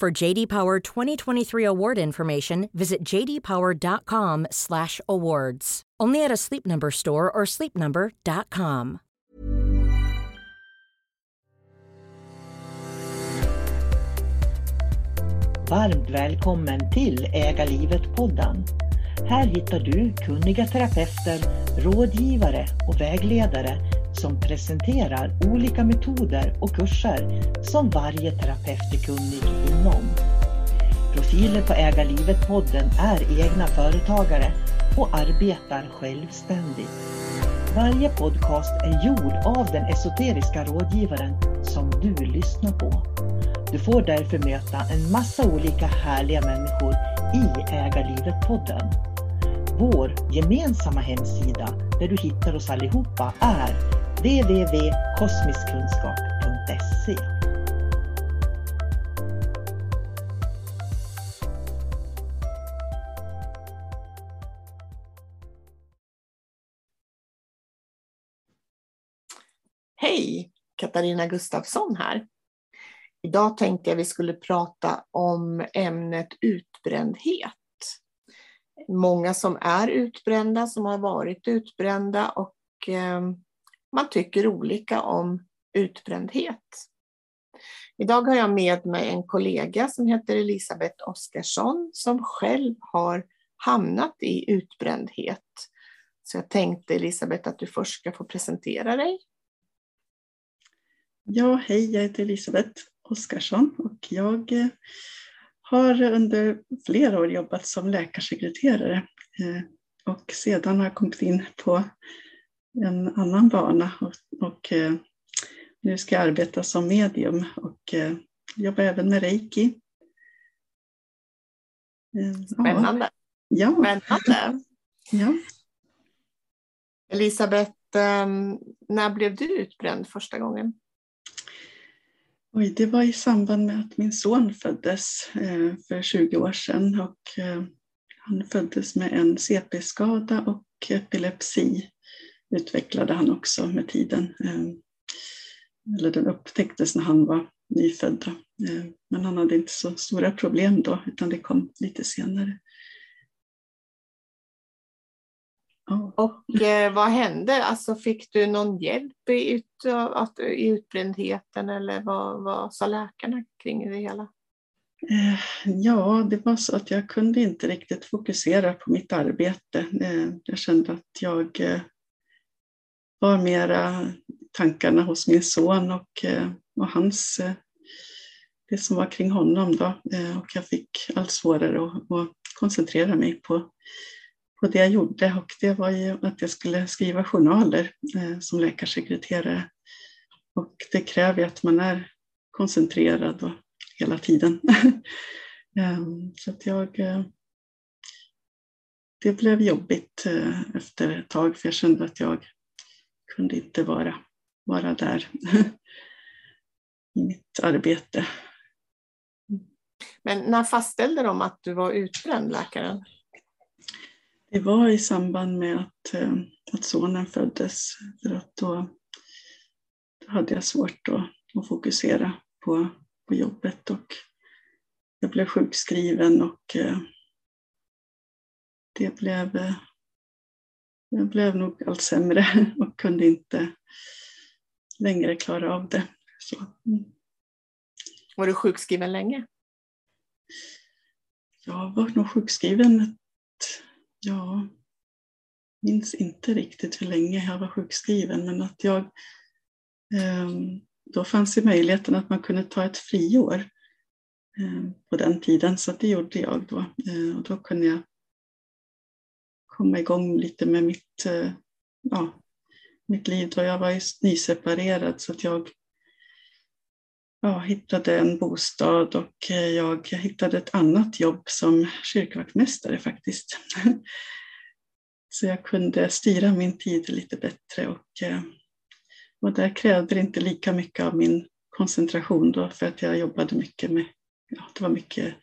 For JD Power 2023 award information, visit jdpower.com/awards. Only at a Sleep Number store or sleepnumber.com. Varmt välkommen till Äga livet-podden. Här hittar du kunniga terapeuter, rådgivare och vägledare som presenterar olika metoder och kurser som varje terapeut är kunnig inom. Profiler på Äga livet-podden är egna företagare och arbetar självständigt. Varje podcast är gjord av den esoteriska rådgivaren som du lyssnar på. Du får därför möta en massa olika härliga människor i Äga livet-podden. Vår gemensamma hemsida där du hittar oss allihopa är www.kosmiskkunskap.se Hej! Katarina Gustafsson här. Idag tänkte jag vi skulle prata om ämnet utbrändhet. Många som är utbrända, som har varit utbrända och eh, man tycker olika om utbrändhet. Idag har jag med mig en kollega som heter Elisabeth Oskarsson som själv har hamnat i utbrändhet. Så jag tänkte Elisabeth att du först ska få presentera dig. Ja, hej, jag heter Elisabeth Oskarsson och jag eh, har under flera år jobbat som läkarsekreterare eh, och sedan har jag kommit in på en annan bana och, och eh, nu ska jag arbeta som medium och jobbar även med reiki. Spännande. Ja. Spännande. Ja. Elisabeth, när blev du utbränd första gången? Oj, det var i samband med att min son föddes eh, för 20 år sedan och eh, han föddes med en CP-skada och epilepsi utvecklade han också med tiden. Eh, eller den upptäcktes när han var nyfödd. Men han hade inte så stora problem då utan det kom lite senare. Och eh, vad hände? Alltså, fick du någon hjälp i, ut, att, i utbrändheten eller vad, vad sa läkarna kring det hela? Eh, ja, det var så att jag kunde inte riktigt fokusera på mitt arbete. Eh, jag kände att jag eh, var mera tankarna hos min son och, eh, och hans, eh, det som var kring honom. Då. Eh, och jag fick allt svårare att, att koncentrera mig på på det jag gjorde och det var ju att jag skulle skriva journaler som läkarsekreterare. Och det kräver att man är koncentrerad och hela tiden. Ehm, så att jag... Det blev jobbigt efter ett tag för jag kände att jag kunde inte vara, vara där i mitt arbete. Men när fastställde de att du var utbränd, läkaren? Det var i samband med att, eh, att sonen föddes. För att då, då hade jag svårt att, att fokusera på, på jobbet och jag blev sjukskriven och eh, det blev, eh, jag blev nog allt sämre och kunde inte längre klara av det. Så. Mm. Var du sjukskriven länge? Jag var nog sjukskriven ja, minns inte riktigt hur länge jag var sjukskriven, men att jag ehm, då fanns det möjligheten att man kunde ta ett friår ehm, på den tiden, så det gjorde jag då. Eh, och då kunde jag komma igång lite med mitt, eh, ja, mitt liv. Då jag var nyseparerad så att jag ja, hittade en bostad och eh, jag hittade ett annat jobb som kyrkvaktmästare faktiskt. Så jag kunde styra min tid lite bättre och, eh, och där krävde det inte lika mycket av min koncentration då för att jag jobbade mycket med, ja, det var mycket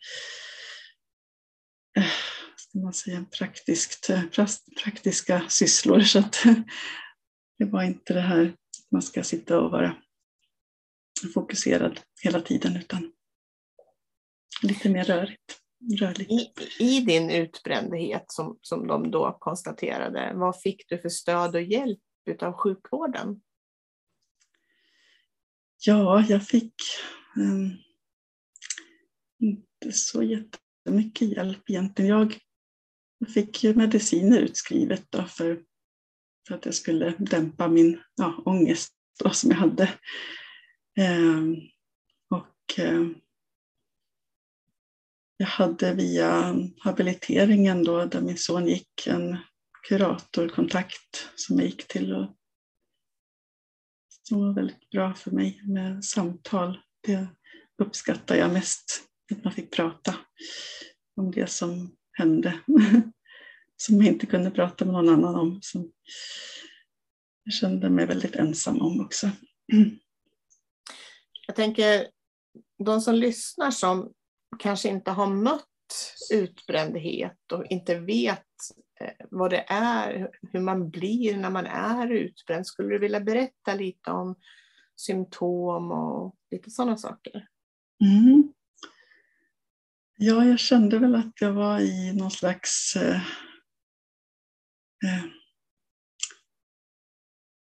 ska man säga, praktiskt, praktiska sysslor så att det var inte det här att man ska sitta och vara fokuserad hela tiden utan lite mer rörigt. rörligt. I, I, din utbrändhet som, som de då konstaterade, vad fick du för stöd och hjälp av sjukvården? Ja, jag fick um, inte så jättemycket hjälp egentligen. Jag jag fick mediciner utskrivet då för, för att jag skulle dämpa min ja, ångest då, som jag hade. Ehm, och eh, jag hade via habiliteringen då, där min son gick, en kuratorkontakt som jag gick till och som var väldigt bra för mig med samtal. Det uppskattar jag mest, att man fick prata om det som hände. som jag inte kunde prata med någon annan om. Som jag kände mig väldigt ensam om också. Jag tänker, de som lyssnar som kanske inte har mött utbrändhet och inte vet eh, vad det är, hur man blir när man är utbränd. Skulle du vilja berätta lite om symptom och lite sådana saker? Mm. Ja, jag kände väl att jag var i någon slags eh, eh,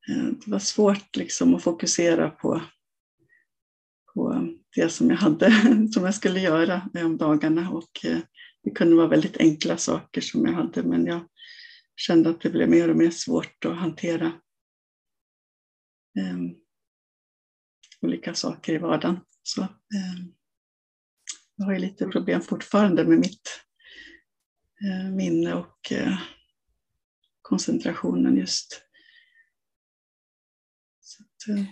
eh, det var svårt liksom att fokusera på på det som jag hade, som jag skulle göra om dagarna. Och eh, det kunde vara väldigt enkla saker som jag hade, men jag kände att det blev mer och mer svårt att hantera um, olika saker i vardagen. Så, um, jag har ju lite problem fortfarande med mitt uh, minne och uh, koncentrationen just. Att, uh,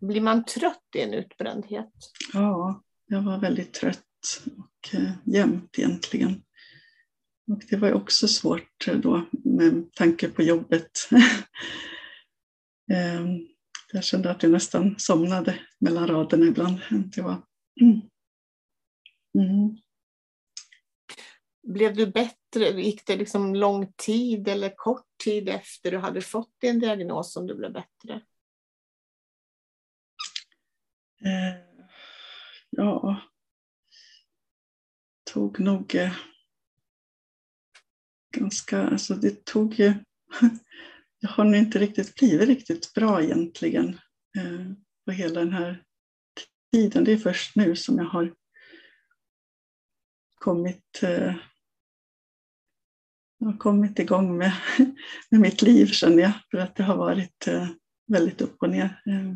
blir man trött i en utbrändhet? Ja, jag var väldigt trött och eh, jämt egentligen. Och det var också svårt eh, då med tanke på jobbet. eh, jag kände att jag nästan somnade mellan raderna ibland. Det var... Mm. Blev du bättre? Gick det liksom lång tid eller kort tid efter du hade fått din diagnos som du blev bättre? Eh, ja, tog nog eh, ganska, alltså det tog ju, jag har nog inte riktigt blivit riktigt bra egentligen eh, på hela den här tiden. Det är först nu som jag har kommit, eh, jag har kommit igång med, med mitt liv känner jag, för att det har varit eh, väldigt upp och ner. Eh,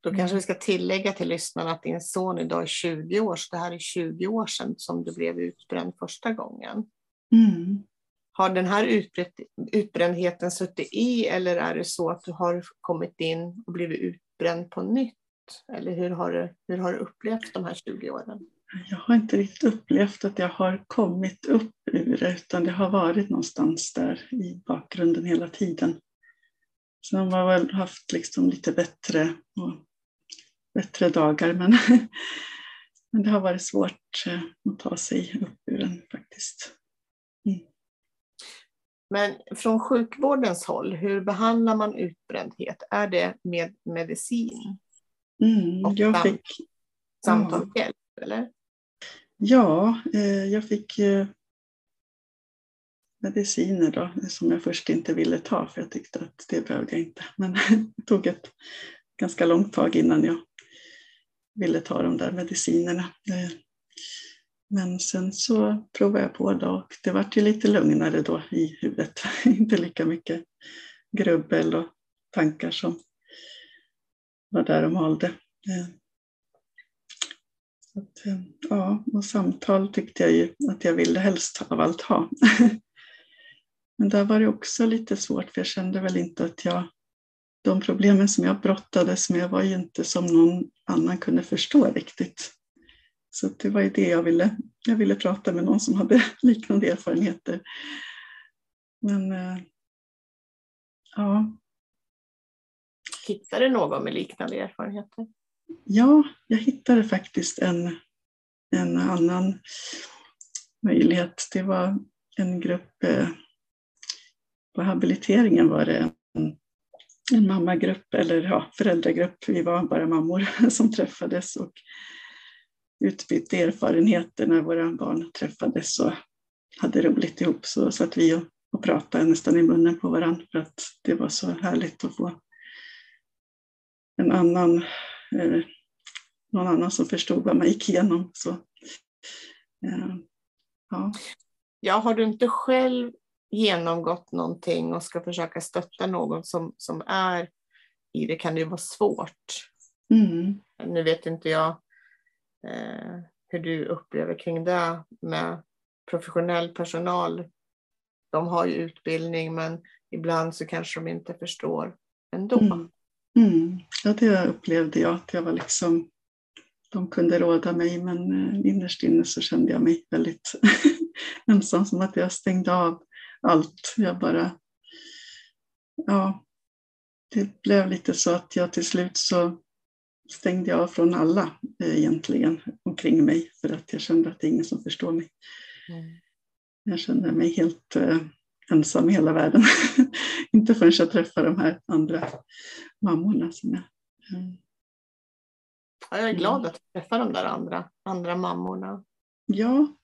då kanske vi ska tillägga till lyssnarna att din son idag är 20 år, så det här är 20 år sedan som du blev utbränd första gången. Mm. Har den här utbrändheten suttit i eller är det så att du har kommit in och blivit utbränd på nytt? Eller hur har du, hur har du upplevt de här 20 åren? Jag har inte riktigt upplevt att jag har kommit upp ur det, utan det har varit någonstans där i bakgrunden hela tiden. Sen har man väl haft liksom lite bättre och bättre dagar. Men men det har varit svårt eh, att ta sig upp ur den faktiskt. Mm. Men från sjukvårdens håll, hur behandlar man utbrändhet? Är det med medicin? Mm, jag fick samtalshjälp, ja. eller? Ja, eh, jag fick eh, mediciner då, som jag först inte ville ta för jag tyckte att det behövde jag inte. Men det tog ett ganska långt tag innan jag ville ta de där medicinerna. Eh, men sen så provade jag på då och det vart ju lite lugnare då i huvudet. inte lika mycket grubbel och tankar som var där de hållde. Eh, så att, eh, ja, och samtal tyckte jag ju att jag ville helst av allt ha. Men där var det också lite svårt för jag kände väl inte att jag de problemen som jag brottades med var ju inte som någon annan kunde förstå riktigt. Så det var ju det jag ville. Jag ville prata med någon som hade liknande erfarenheter. Men eh, ja. Hittade du någon med liknande erfarenheter? Ja, jag hittade faktiskt en, en annan möjlighet. Det var en grupp, eh, på habiliteringen var det en en mammagrupp eller ja, föräldragrupp. Vi var bara mammor som träffades och utbytte erfarenheter när våra barn träffades och hade roligt ihop. Så satt vi och, och pratade nästan i munnen på varandra för att det var så härligt att få en annan, eh, någon annan som förstod vad man gick igenom. Så, eh, ja. ja, har du inte själv genomgått någonting och ska försöka stötta någon som, som är i det kan det ju vara svårt. Mm. Nu vet inte jag eh, hur du upplever kring det med professionell personal. De har ju utbildning men ibland så kanske de inte förstår ändå. Mm. Mm. Ja, det upplevde jag, att jag var liksom, de kunde råda mig men eh, innerst inne så kände jag mig väldigt ensam, som att jag stängde av allt. Jag bara, ja, det blev lite så att jag till slut så stängde jag av från alla eh, egentligen omkring mig för att jag kände att det är ingen som förstår mig. Mm. Jag kände mig helt eh, ensam i hela världen. Inte förrän jag träffade de här andra mammorna som jag mm. Ja, jag är glad mm. att träffa de där andra, andra mammorna. Ja,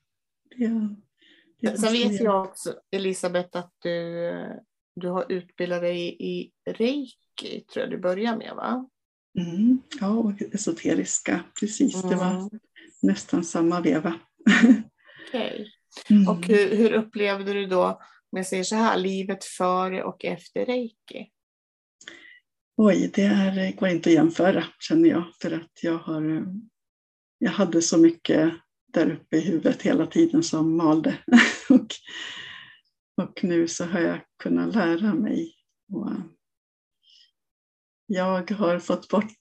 det, Sen vet jag också, Elisabeth, att du, du har utbildat dig i reiki, tror jag du börjar med, va? Mm, ja, och esoteriska, precis. Mm. Det var mm. nästan samma veva. Okej. Okay. Mm. Och hur, hur, upplevde du då, om jag säger så här, livet före och efter reiki? Oj, det är, går inte att jämföra känner jag, för att jag har eh, jag hade så mycket där uppe i huvudet hela tiden som malde. och, och nu så har jag kunnat lära mig. Och eh, jag har fått bort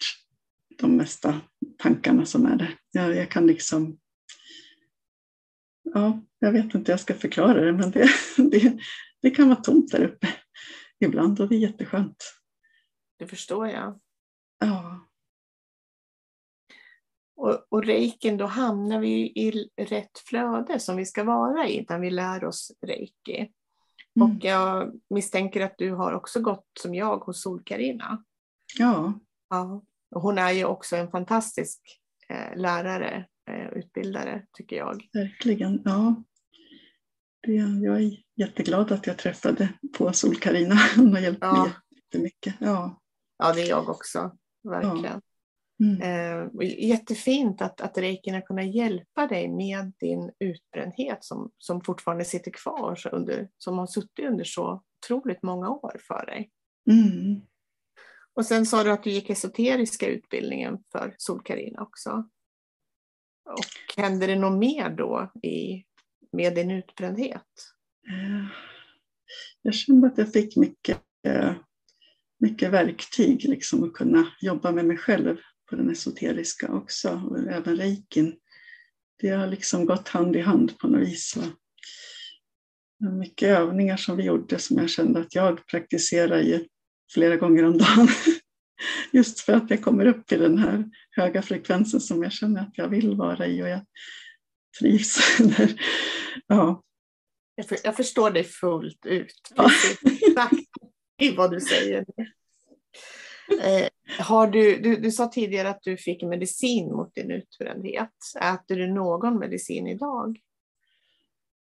de mesta tankarna som är där. Jag, jag kan liksom... Ja, jag vet inte hur jag ska förklara det, men det, det, det kan vara tomt där uppe ibland och det är jätteskönt. Det förstår jag. Ja. Och, och reikin, då hamnar vi i rätt flöde som vi ska vara i när vi lär oss reiki. Mm. Och jag misstänker att du har också gått som jag hos Sol-Carina. Ja. ja. Och hon är ju också en fantastisk eh, lärare, eh, utbildare tycker jag. Verkligen, ja. Jag är jätteglad att jag träffade på Sol-Carina. Hon har hjälpt ja. mig jättemycket. Ja. ja, det är jag också. Verkligen. Ja. Mm. Eh, jättefint att, att reikin har kunnat hjälpa dig med din utbrändhet som, som fortfarande sitter kvar, så under, som har suttit under så otroligt många år för dig. Mm. Och sen sa du att du gick esoteriska utbildningen för Solkarina också. Och hände det något mer då i, med din utbrändhet? Eh, jag kände att jag fick mycket, eh, mycket verktyg liksom att kunna jobba med mig själv på den esoteriska också, och även reikin. Det har liksom gått hand i hand på något vis. Mycket övningar som vi gjorde som jag kände att jag praktiserar ju flera gånger om dagen. Just för att jag kommer upp i den här höga frekvensen som jag känner att jag vill vara i och jag trivs. Ja. Jag, för, jag förstår dig fullt ut. Ja. Exakt i vad du säger. Eh, har du, du, du sa tidigare att du fick medicin mot din utbrändhet. Äter du någon medicin idag?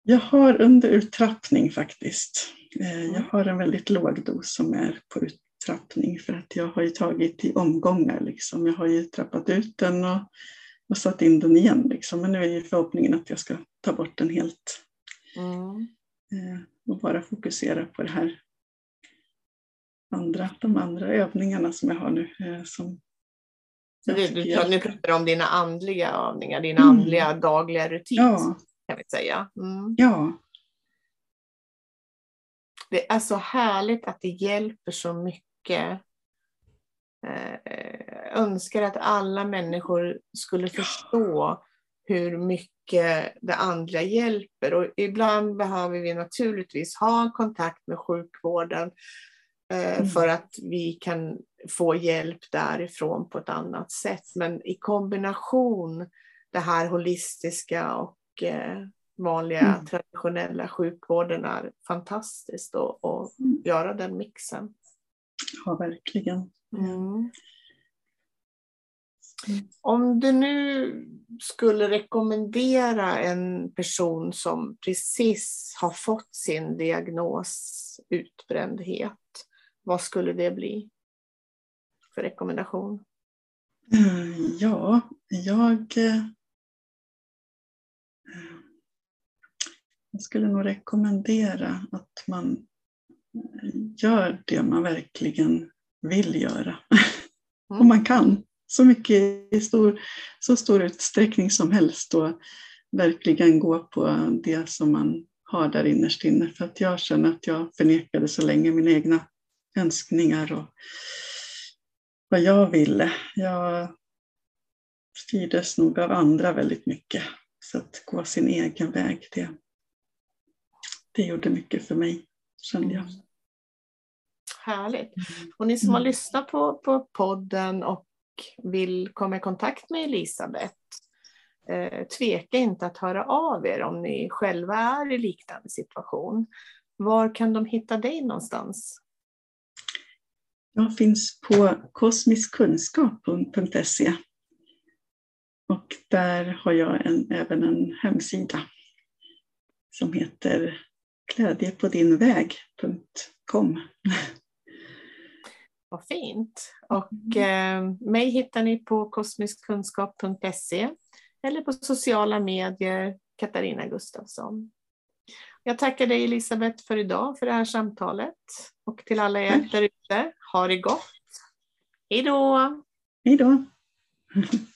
Jag har under uttrappning faktiskt. Eh, jag har en väldigt låg dos som är på uttrappning för att jag har ju tagit i omgångar. Liksom. Jag har ju trappat ut den och, och satt in den igen. Liksom. Men nu är ju förhoppningen att jag ska ta bort den helt Mm. eh, och bara fokusera på det här andra, de andra övningarna som jag har nu. eh, Som Så det, du, jag- nu pratar du om dina andliga övningar, dina Mm. andliga dagliga rutiner Ja, kan vi säga. Mm. ja, Det är så härligt att det hjälper så mycket. Eh, önskar att alla människor skulle förstå hur mycket det andliga hjälper. Och ibland behöver vi naturligtvis ha kontakt med sjukvården eh, Mm. för att vi kan få hjälp därifrån på ett annat sätt. Men i kombination det här holistiska och eh, vanliga Mm. traditionella sjukvården är fantastiskt att Mm. göra den mixen. ja, verkligen. Mm. Mm. Om du nu skulle rekommendera en person som precis har fått sin diagnos utbrändhet, vad skulle det bli för rekommendation? Eh, Ja, jag, eh, jag skulle nog rekommendera att man gör det man verkligen vill göra. Mm. Om man kan. Så mycket i stor, så stor utsträckning som helst och verkligen gå på det som man har där innerst inne. För att jag känner att jag förnekade så länge mina egna önskningar och vad jag ville. Jag styrdes nog av andra väldigt mycket. Så att gå sin egen väg, det, det gjorde mycket för mig, kände jag. Härligt. Och ni som har Mm. lyssnat på, på podden och vill komma i kontakt med Elisabeth, eh, tveka inte att höra av er om ni själva är i liknande situation. Var kan de hitta dig någonstans? Jag finns på kosmiskkunskap.se och där har jag en, även en hemsida som heter glädjepodinväg.com. Vad fint. Och eh, mig hittar ni på kosmiskkunskap.se eller på sociala medier Katarina Gustafsson. Jag tackar dig Elisabeth för idag, för det här samtalet. Och till alla er där ute, ha det gott. Hej då! Hej då!